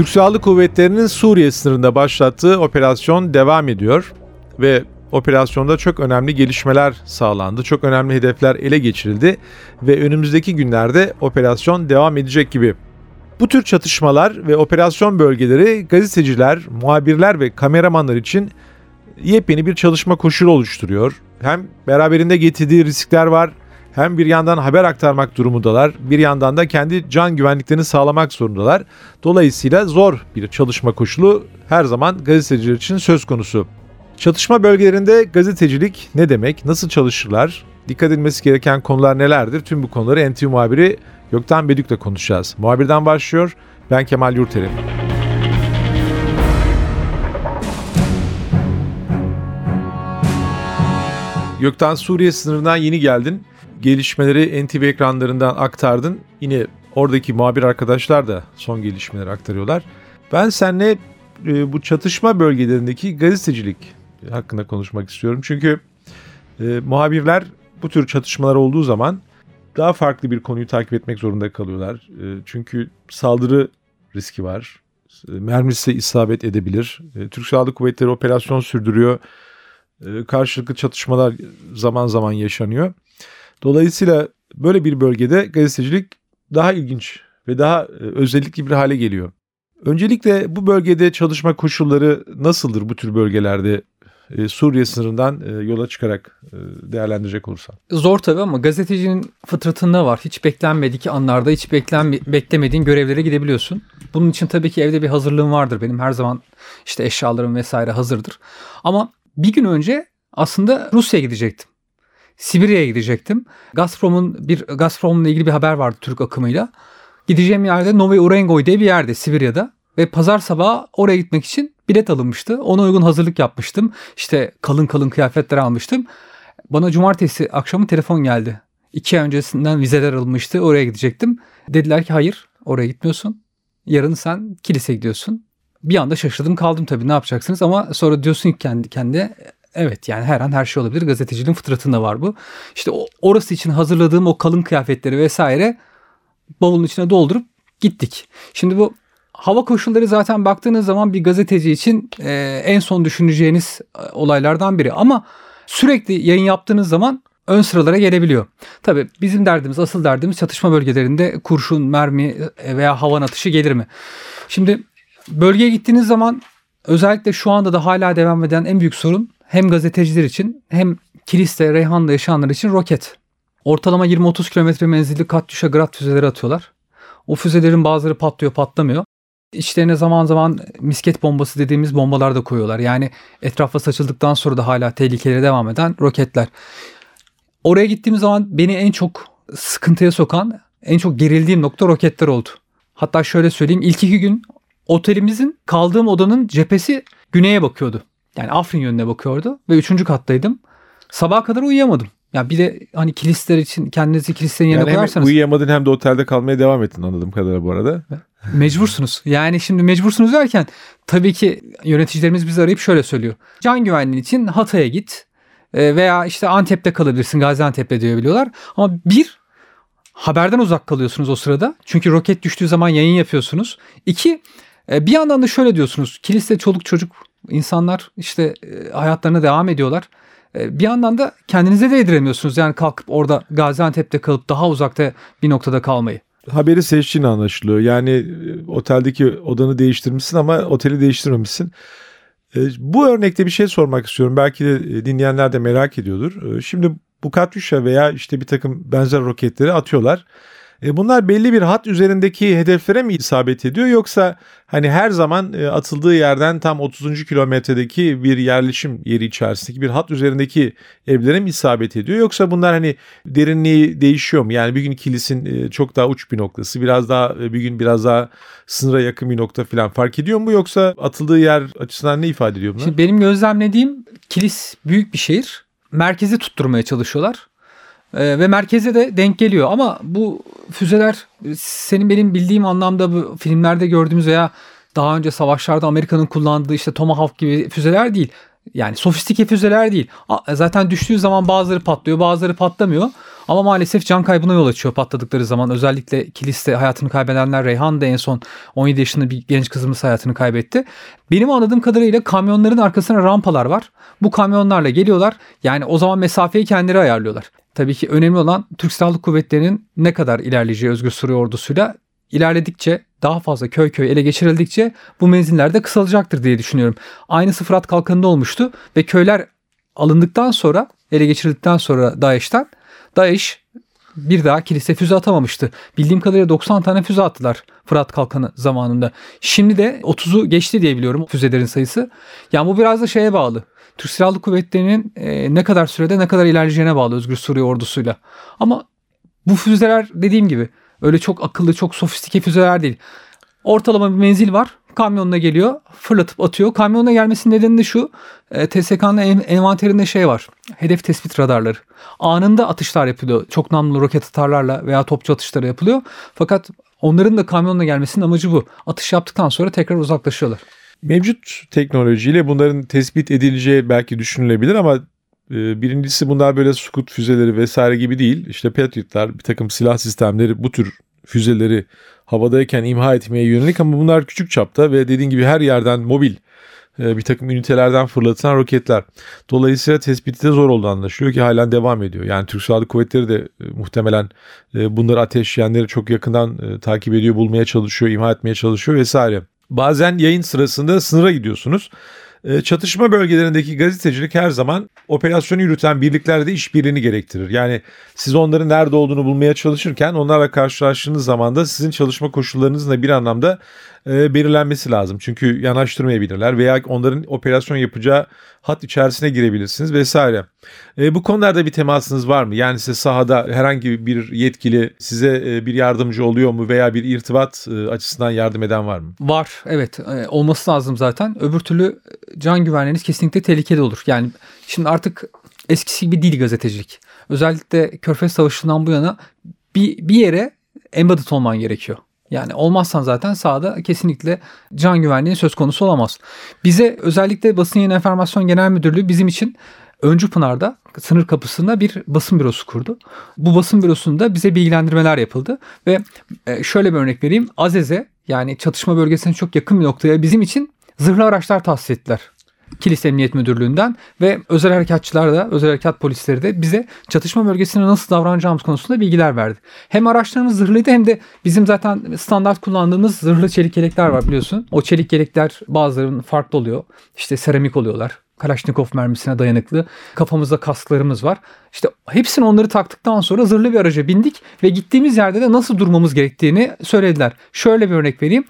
Türk Silahlı Kuvvetleri'nin Suriye sınırında başlattığı operasyon devam ediyor ve operasyonda çok önemli gelişmeler sağlandı. Çok önemli hedefler ele geçirildi ve önümüzdeki günlerde operasyon devam edecek gibi. Bu tür çatışmalar ve operasyon bölgeleri gazeteciler, muhabirler ve kameramanlar için yepyeni bir çalışma koşulu oluşturuyor. Hem beraberinde getirdiği riskler var, hem bir yandan haber aktarmak durumundalar, bir yandan da kendi can güvenliklerini sağlamak zorundalar. Dolayısıyla zor bir çalışma koşulu her zaman gazeteciler için söz konusu. Çatışma bölgelerinde gazetecilik ne demek, nasıl çalışırlar, dikkat edilmesi gereken konular nelerdir? Tüm bu konuları NTV muhabiri Gökten Bedük'le konuşacağız. Muhabirden başlıyor, ben Kemal Yurterim. Gökten Suriye sınırından yeni geldin. Gelişmeleri NTV ekranlarından aktardın. Yine oradaki muhabir arkadaşlar da son gelişmeleri aktarıyorlar. Ben seninle e, bu çatışma bölgelerindeki gazetecilik hakkında konuşmak istiyorum. Çünkü e, muhabirler bu tür çatışmalar olduğu zaman daha farklı bir konuyu takip etmek zorunda kalıyorlar. E, çünkü saldırı riski var. E, mermisi isabet edebilir. E, Türk Silahlı Kuvvetleri operasyon sürdürüyor. E, karşılıklı çatışmalar zaman zaman yaşanıyor. Dolayısıyla böyle bir bölgede gazetecilik daha ilginç ve daha e, özellikli bir hale geliyor. Öncelikle bu bölgede çalışma koşulları nasıldır bu tür bölgelerde e, Suriye sınırından e, yola çıkarak değerlendirecek olursan. Zor tabii ama gazetecinin fıtratında var. Hiç beklenmedik anlarda hiç beklenme, beklemediğin görevlere gidebiliyorsun. Bunun için tabii ki evde bir hazırlığım vardır benim. Her zaman işte eşyalarım vesaire hazırdır. Ama bir gün önce aslında Rusya'ya gidecektim. Sibirya'ya gidecektim. Gazprom'un bir Gazprom'la ilgili bir haber vardı Türk akımıyla. Gideceğim yerde Novi Urengoy diye bir yerde Sibirya'da ve pazar sabahı oraya gitmek için bilet alınmıştı. Ona uygun hazırlık yapmıştım. İşte kalın kalın kıyafetler almıştım. Bana cumartesi akşamı telefon geldi. İki ay öncesinden vizeler alınmıştı. Oraya gidecektim. Dediler ki hayır oraya gitmiyorsun. Yarın sen kilise gidiyorsun. Bir anda şaşırdım kaldım tabii ne yapacaksınız ama sonra diyorsun ki kendi kendine evet yani her an her şey olabilir. Gazeteciliğin fıtratında var bu. İşte orası için hazırladığım o kalın kıyafetleri vesaire bavulun içine doldurup gittik. Şimdi bu hava koşulları zaten baktığınız zaman bir gazeteci için e, en son düşüneceğiniz e, olaylardan biri. Ama sürekli yayın yaptığınız zaman ön sıralara gelebiliyor. Tabii bizim derdimiz, asıl derdimiz çatışma bölgelerinde kurşun, mermi e, veya havan atışı gelir mi? Şimdi bölgeye gittiğiniz zaman özellikle şu anda da hala devam eden en büyük sorun hem gazeteciler için hem Kilis'te, Reyhan'da yaşayanlar için roket. Ortalama 20-30 kilometre menzilli Katyusha Grad füzeleri atıyorlar. O füzelerin bazıları patlıyor patlamıyor. İçlerine zaman zaman misket bombası dediğimiz bombalar da koyuyorlar. Yani etrafa saçıldıktan sonra da hala tehlikelere devam eden roketler. Oraya gittiğim zaman beni en çok sıkıntıya sokan, en çok gerildiğim nokta roketler oldu. Hatta şöyle söyleyeyim ilk iki gün otelimizin kaldığım odanın cephesi güneye bakıyordu. Yani Afrin yönüne bakıyordu ve üçüncü kattaydım. Sabaha kadar uyuyamadım. Ya bir de hani kilisler için kendinizi kilislerin yerine yani koyarsanız. Hem uyuyamadın hem de otelde kalmaya devam ettin anladığım kadarıyla bu arada. Mecbursunuz. Yani şimdi mecbursunuz derken tabii ki yöneticilerimiz bizi arayıp şöyle söylüyor. Can güvenliği için Hatay'a git e, veya işte Antep'te kalabilirsin Gaziantep'te diyebiliyorlar. Ama bir haberden uzak kalıyorsunuz o sırada. Çünkü roket düştüğü zaman yayın yapıyorsunuz. İki e, bir yandan da şöyle diyorsunuz. Kiliste çoluk çocuk insanlar işte e, hayatlarına devam ediyorlar. Bir yandan da kendinize de yediremiyorsunuz. Yani kalkıp orada Gaziantep'te kalıp daha uzakta bir noktada kalmayı haberi seçtiğin anlaşılıyor. Yani e, oteldeki odanı değiştirmişsin ama oteli değiştirmemişsin. E, bu örnekte bir şey sormak istiyorum. Belki de e, dinleyenler de merak ediyordur. Şimdi bu Katyusha veya işte bir takım benzer roketleri atıyorlar. E bunlar belli bir hat üzerindeki hedeflere mi isabet ediyor yoksa hani her zaman e, atıldığı yerden tam 30. kilometredeki bir yerleşim yeri içerisindeki bir hat üzerindeki evlere mi isabet ediyor yoksa bunlar hani derinliği değişiyor mu? Yani bir gün kilisin e, çok daha uç bir noktası, biraz daha e, bir gün biraz daha sınıra yakın bir nokta falan fark ediyor mu yoksa atıldığı yer açısından ne ifade ediyor bunlar? Şimdi benim gözlemlediğim kilis büyük bir şehir. Merkezi tutturmaya çalışıyorlar. Ee, ve merkeze de denk geliyor. Ama bu füzeler senin benim bildiğim anlamda bu filmlerde gördüğümüz veya daha önce savaşlarda Amerika'nın kullandığı işte Tomahawk gibi füzeler değil. Yani sofistike füzeler değil. Zaten düştüğü zaman bazıları patlıyor bazıları patlamıyor. Ama maalesef can kaybına yol açıyor patladıkları zaman. Özellikle kiliste hayatını kaybedenler Reyhan da en son 17 yaşında bir genç kızımız hayatını kaybetti. Benim anladığım kadarıyla kamyonların arkasına rampalar var. Bu kamyonlarla geliyorlar. Yani o zaman mesafeyi kendileri ayarlıyorlar. Tabii ki önemli olan Türk Silahlı Kuvvetleri'nin ne kadar ilerleyeceği Özgür Suriye ordusuyla ilerledikçe daha fazla köy köy ele geçirildikçe bu menziller de kısalacaktır diye düşünüyorum. Aynısı Fırat Kalkanı'nda olmuştu ve köyler alındıktan sonra ele geçirildikten sonra DAEŞ'ten DAEŞ bir daha kilise füze atamamıştı. Bildiğim kadarıyla 90 tane füze attılar Fırat Kalkanı zamanında. Şimdi de 30'u geçti diye biliyorum füzelerin sayısı. Yani bu biraz da şeye bağlı. Türk Silahlı Kuvvetleri'nin e, ne kadar sürede ne kadar ilerleyeceğine bağlı Özgür Suriye ordusuyla. Ama bu füzeler dediğim gibi öyle çok akıllı, çok sofistike füzeler değil. Ortalama bir menzil var. Kamyonuna geliyor. Fırlatıp atıyor. Kamyonuna gelmesinin nedeni de şu. E, TSK'nın en, envanterinde şey var. Hedef tespit radarları. Anında atışlar yapılıyor. Çok namlu roket atarlarla veya topçu atışları yapılıyor. Fakat onların da kamyonuna gelmesinin amacı bu. Atış yaptıktan sonra tekrar uzaklaşıyorlar. Mevcut teknolojiyle bunların tespit edileceği belki düşünülebilir ama birincisi bunlar böyle sukut füzeleri vesaire gibi değil. İşte Patriot'lar, bir takım silah sistemleri bu tür füzeleri havadayken imha etmeye yönelik ama bunlar küçük çapta ve dediğin gibi her yerden mobil e, bir takım ünitelerden fırlatılan roketler. Dolayısıyla tespiti de zor oldu anlaşılıyor ki halen devam ediyor. Yani Türk Silahlı Kuvvetleri de e, muhtemelen bunları ateşleyenleri çok yakından takip ediyor, bulmaya çalışıyor, imha etmeye çalışıyor vesaire. Bazen yayın sırasında sınıra gidiyorsunuz. Ee, çatışma bölgelerindeki gazetecilik her zaman operasyonu yürüten birliklerde işbirliğini gerektirir. Yani siz onların nerede olduğunu bulmaya çalışırken onlarla karşılaştığınız zaman da sizin çalışma koşullarınızın da bir anlamda e, belirlenmesi lazım. Çünkü yanaştırmayabilirler veya onların operasyon yapacağı hat içerisine girebilirsiniz vesaire. E, bu konularda bir temasınız var mı? Yani size sahada herhangi bir yetkili size e, bir yardımcı oluyor mu veya bir irtibat e, açısından yardım eden var mı? Var evet e, olması lazım zaten. Öbür türlü can güvenliğiniz kesinlikle tehlikeli olur. Yani şimdi artık eskisi gibi değil gazetecilik. Özellikle Körfez Savaşı'ndan bu yana bir, bir yere embedded olman gerekiyor. Yani olmazsan zaten sahada kesinlikle can güvenliği söz konusu olamaz. Bize özellikle Basın Yayın Enformasyon Genel Müdürlüğü bizim için Öncü Pınar'da sınır kapısında bir basın bürosu kurdu. Bu basın bürosunda bize bilgilendirmeler yapıldı ve e, şöyle bir örnek vereyim. Azeze yani çatışma bölgesine çok yakın bir noktaya bizim için zırhlı araçlar tahsis ettiler. Kilis Emniyet Müdürlüğü'nden ve özel harekatçılar da, özel harekat polisleri de bize çatışma bölgesine nasıl davranacağımız konusunda bilgiler verdi. Hem araçlarımız zırhlıydı hem de bizim zaten standart kullandığımız zırhlı çelik yelekler var biliyorsun. O çelik yelekler bazılarının farklı oluyor. İşte seramik oluyorlar. Kalaşnikov mermisine dayanıklı. Kafamızda kasklarımız var. İşte hepsini onları taktıktan sonra zırhlı bir araca bindik ve gittiğimiz yerde de nasıl durmamız gerektiğini söylediler. Şöyle bir örnek vereyim.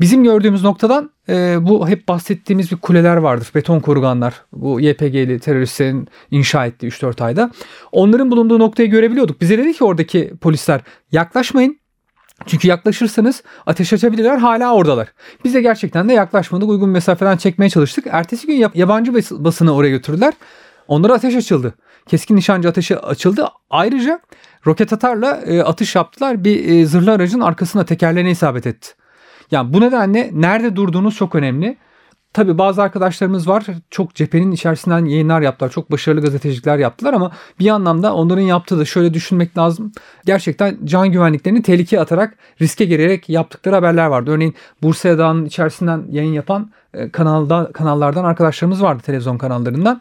Bizim gördüğümüz noktadan e, bu hep bahsettiğimiz bir kuleler vardır. Beton koruganlar. Bu YPG'li teröristlerin inşa ettiği 3-4 ayda. Onların bulunduğu noktayı görebiliyorduk. Bize dedi ki oradaki polisler yaklaşmayın. Çünkü yaklaşırsanız ateş açabilirler hala oradalar. Biz de gerçekten de yaklaşmadık uygun mesafeden çekmeye çalıştık. Ertesi gün yabancı basını oraya götürdüler. Onlara ateş açıldı. Keskin nişancı ateşi açıldı. Ayrıca roket atarla e, atış yaptılar. Bir e, zırhlı aracın arkasına tekerlerine isabet etti. Yani bu nedenle nerede durduğunuz çok önemli. Tabii bazı arkadaşlarımız var çok cephenin içerisinden yayınlar yaptılar. Çok başarılı gazetecilikler yaptılar ama bir anlamda onların yaptığı da şöyle düşünmek lazım. Gerçekten can güvenliklerini tehlikeye atarak riske girerek yaptıkları haberler vardı. Örneğin Bursa Dağı'nın içerisinden yayın yapan e, kanalda, kanallardan arkadaşlarımız vardı televizyon kanallarından.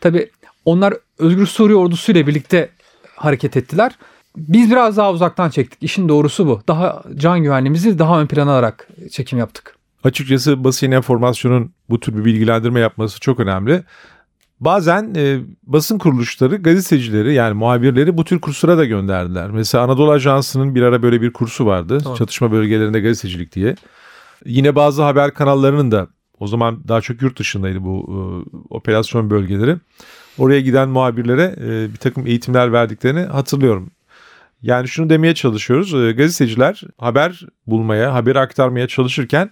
Tabii onlar Özgür Suriye ordusuyla birlikte hareket ettiler. Biz biraz daha uzaktan çektik. İşin doğrusu bu. Daha can güvenliğimizi daha ön plana alarak çekim yaptık. Açıkçası basın enformasyonun bu tür bir bilgilendirme yapması çok önemli. Bazen e, basın kuruluşları gazetecileri yani muhabirleri bu tür kurslara da gönderdiler. Mesela Anadolu Ajansı'nın bir ara böyle bir kursu vardı. Doğru. Çatışma bölgelerinde gazetecilik diye. Yine bazı haber kanallarının da o zaman daha çok yurt dışındaydı bu e, operasyon bölgeleri. Oraya giden muhabirlere e, bir takım eğitimler verdiklerini hatırlıyorum. Yani şunu demeye çalışıyoruz. e, gazeteciler haber bulmaya, haberi aktarmaya çalışırken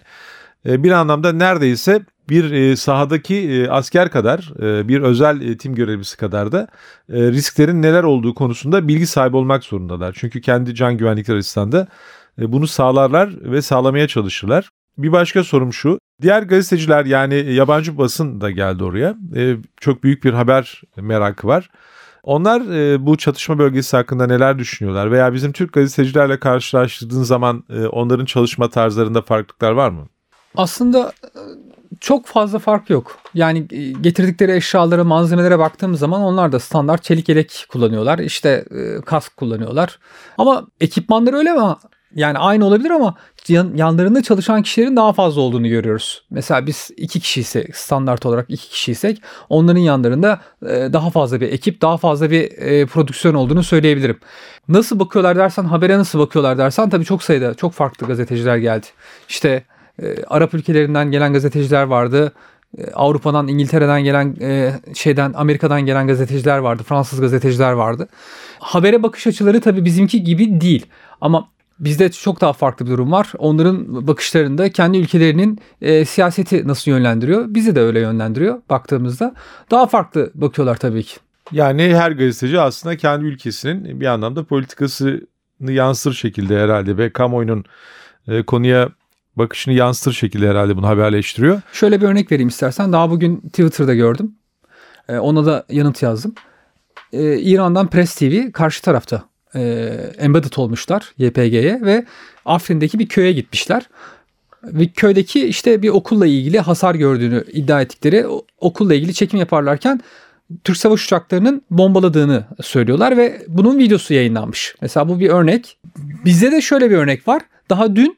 e, bir anlamda neredeyse bir e, sahadaki e, asker kadar, bir özel tim görevlisi kadar da risklerin neler olduğu konusunda bilgi sahibi olmak zorundalar. Çünkü kendi can güvenlikleri açısından da bunu sağlarlar ve sağlamaya çalışırlar. Bir başka sorum şu. Diğer gazeteciler yani yabancı basın da geldi oraya. Çok büyük bir haber merakı var. Onlar e, bu çatışma bölgesi hakkında neler düşünüyorlar? Veya bizim Türk gazetecilerle karşılaştırdığın zaman e, onların çalışma tarzlarında farklılıklar var mı? Aslında e, çok fazla fark yok. Yani e, getirdikleri eşyalara, malzemelere baktığımız zaman onlar da standart çelik yelek kullanıyorlar. İşte e, kask kullanıyorlar. Ama ekipmanları öyle ama yani aynı olabilir ama yan, yanlarında çalışan kişilerin daha fazla olduğunu görüyoruz. Mesela biz iki kişiysek standart olarak iki kişiysek onların yanlarında e, daha fazla bir ekip daha fazla bir e, prodüksiyon olduğunu söyleyebilirim. Nasıl bakıyorlar dersen habere nasıl bakıyorlar dersen tabii çok sayıda çok farklı gazeteciler geldi. İşte e, Arap ülkelerinden gelen gazeteciler vardı. E, Avrupa'dan, İngiltere'den gelen e, şeyden, Amerika'dan gelen gazeteciler vardı. Fransız gazeteciler vardı. Habere bakış açıları tabii bizimki gibi değil. Ama bizde çok daha farklı bir durum var. Onların bakışlarında kendi ülkelerinin e, siyaseti nasıl yönlendiriyor? Bizi de öyle yönlendiriyor baktığımızda. Daha farklı bakıyorlar tabii ki. Yani her gazeteci aslında kendi ülkesinin bir anlamda politikasını yansıtır şekilde herhalde ve kamuoyunun e, konuya bakışını yansıtır şekilde herhalde bunu haberleştiriyor. Şöyle bir örnek vereyim istersen. Daha bugün Twitter'da gördüm. E, ona da yanıt yazdım. E, İran'dan Press TV karşı tarafta e, embedded olmuşlar YPG'ye ve Afrin'deki bir köye gitmişler. Ve köydeki işte bir okulla ilgili hasar gördüğünü iddia ettikleri okulla ilgili çekim yaparlarken Türk savaş uçaklarının bombaladığını söylüyorlar ve bunun videosu yayınlanmış. Mesela bu bir örnek. Bizde de şöyle bir örnek var. Daha dün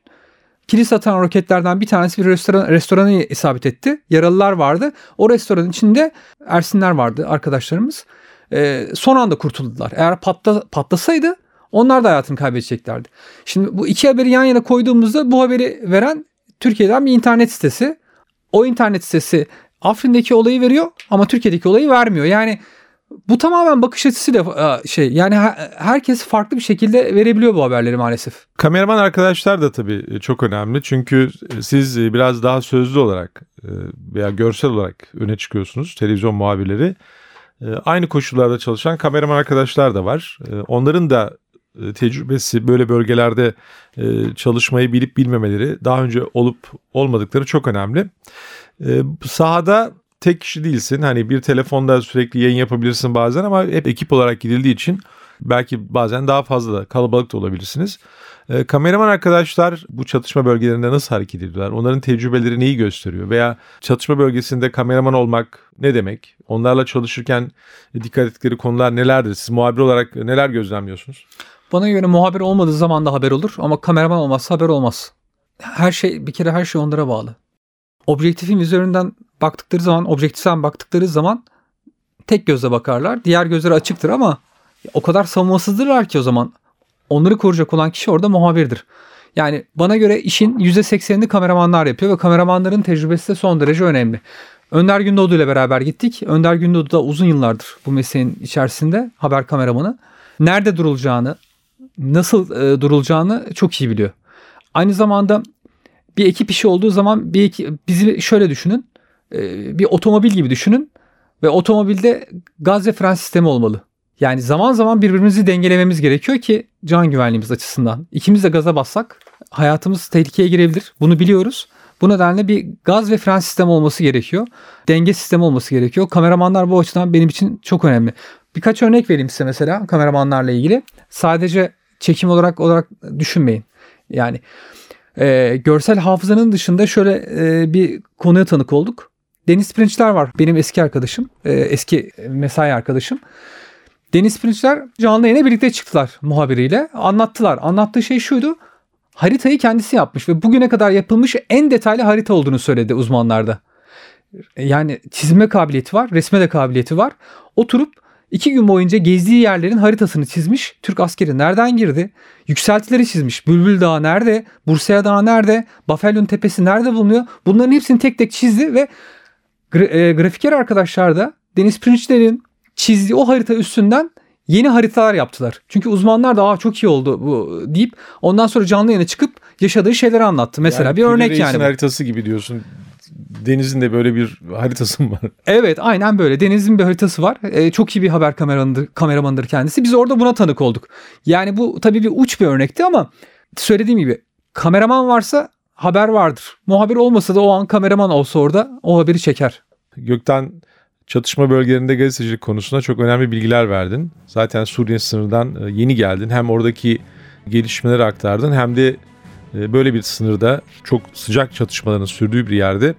kilis atan roketlerden bir tanesi bir restoran, restoranı isabet etti. Yaralılar vardı. O restoranın içinde Ersinler vardı arkadaşlarımız. Ee, son anda kurtuldular. Eğer patla, patlasaydı onlar da hayatını kaybedeceklerdi. Şimdi bu iki haberi yan yana koyduğumuzda bu haberi veren Türkiye'den bir internet sitesi. O internet sitesi Afrin'deki olayı veriyor ama Türkiye'deki olayı vermiyor. Yani bu tamamen bakış açısıyla e, şey yani her- herkes farklı bir şekilde verebiliyor bu haberleri maalesef. Kameraman arkadaşlar da tabii çok önemli. Çünkü siz biraz daha sözlü olarak e, veya görsel olarak öne çıkıyorsunuz televizyon muhabirleri. E, Aynı koşullarda çalışan kameraman arkadaşlar da var. E, Onların da e, tecrübesi böyle bölgelerde e, çalışmayı bilip bilmemeleri, daha önce olup olmadıkları çok önemli. E, Sahada tek kişi değilsin. Hani bir telefonda sürekli yayın yapabilirsin bazen ama hep ekip olarak gidildiği için belki bazen daha fazla kalabalık da olabilirsiniz. E, kameraman arkadaşlar bu çatışma bölgelerinde nasıl hareket ediyorlar? Onların tecrübeleri neyi gösteriyor? Veya çatışma bölgesinde kameraman olmak ne demek? Onlarla çalışırken dikkat ettikleri konular nelerdir? Siz muhabir olarak neler gözlemliyorsunuz? Bana göre muhabir olmadığı zaman da haber olur ama kameraman olmazsa haber olmaz. Her şey bir kere her şey onlara bağlı. Objektifin üzerinden baktıkları zaman, objektiften baktıkları zaman tek gözle bakarlar. Diğer gözleri açıktır ama o kadar savunmasızdırlar ki o zaman onları koruyacak olan kişi orada muhabirdir. Yani bana göre işin %80'ini kameramanlar yapıyor ve kameramanların tecrübesi de son derece önemli. Önder Gündoğdu ile beraber gittik. Önder Gündoğdu da uzun yıllardır bu mesleğin içerisinde haber kameramanı. Nerede durulacağını, nasıl e, durulacağını çok iyi biliyor. Aynı zamanda bir ekip işi olduğu zaman bir ekip, bizi şöyle düşünün. E, bir otomobil gibi düşünün ve otomobilde gaz ve fren sistemi olmalı. Yani zaman zaman birbirimizi dengelememiz gerekiyor ki can güvenliğimiz açısından. İkimiz de gaza bassak hayatımız tehlikeye girebilir. Bunu biliyoruz. Bu nedenle bir gaz ve fren sistemi olması gerekiyor. Denge sistemi olması gerekiyor. Kameramanlar bu açıdan benim için çok önemli. Birkaç örnek vereyim size mesela kameramanlarla ilgili. Sadece çekim olarak olarak düşünmeyin. Yani e, görsel hafızanın dışında şöyle e, bir konuya tanık olduk. Deniz Pirinçler var. Benim eski arkadaşım. e, eski mesai arkadaşım. Deniz Pirinçler canlı yayına birlikte çıktılar muhabiriyle. Anlattılar. Anlattığı şey şuydu. Haritayı kendisi yapmış ve bugüne kadar yapılmış en detaylı harita olduğunu söyledi uzmanlarda. Yani çizme kabiliyeti var, resme de kabiliyeti var. Oturup iki gün boyunca gezdiği yerlerin haritasını çizmiş. Türk askeri nereden girdi? Yükseltileri çizmiş. Bülbül Dağı nerede? Bursaya Dağı nerede? Bafelyon'un tepesi nerede bulunuyor? Bunların hepsini tek tek çizdi ve gra- e, grafiker arkadaşlar da Deniz Pirinçler'in çizdiği o harita üstünden yeni haritalar yaptılar. Çünkü uzmanlar da Aa, çok iyi oldu bu deyip ondan sonra canlı yayına çıkıp yaşadığı şeyleri anlattı. Mesela Yani bir örnek yani. haritası gibi diyorsun. Deniz'in de böyle bir haritası mı var? Evet aynen böyle. Deniz'in bir haritası var. Ee, çok iyi bir haber kameramanıdır, kameramanıdır kendisi. Biz orada buna tanık olduk. Yani bu tabii bir uç bir örnekti ama söylediğim gibi kameraman varsa haber vardır. Muhabir olmasa da o an kameraman olsa orada o haberi çeker. Gökten çatışma bölgelerinde gazetecilik konusunda çok önemli bilgiler verdin. Zaten Suriye sınırından e, yeni geldin. Hem oradaki gelişmeleri aktardın hem de e, böyle bir sınırda çok sıcak çatışmaların sürdüğü bir yerde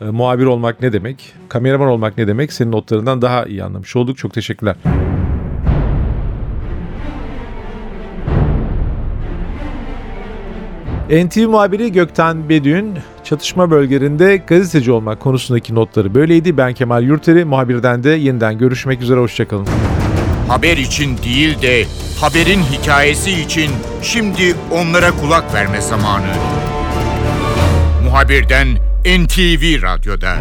e, muhabir olmak ne demek, kameraman olmak ne demek senin notlarından daha iyi anlamış olduk. Çok teşekkürler. NTV muhabiri Gökten Bedüğün çatışma bölgelerinde gazeteci olmak konusundaki notları böyleydi. Ben Kemal Yurteri, muhabirden de yeniden görüşmek üzere, hoşçakalın. Haber için değil de haberin hikayesi için şimdi onlara kulak verme zamanı. Muhabirden NTV Radyo'da.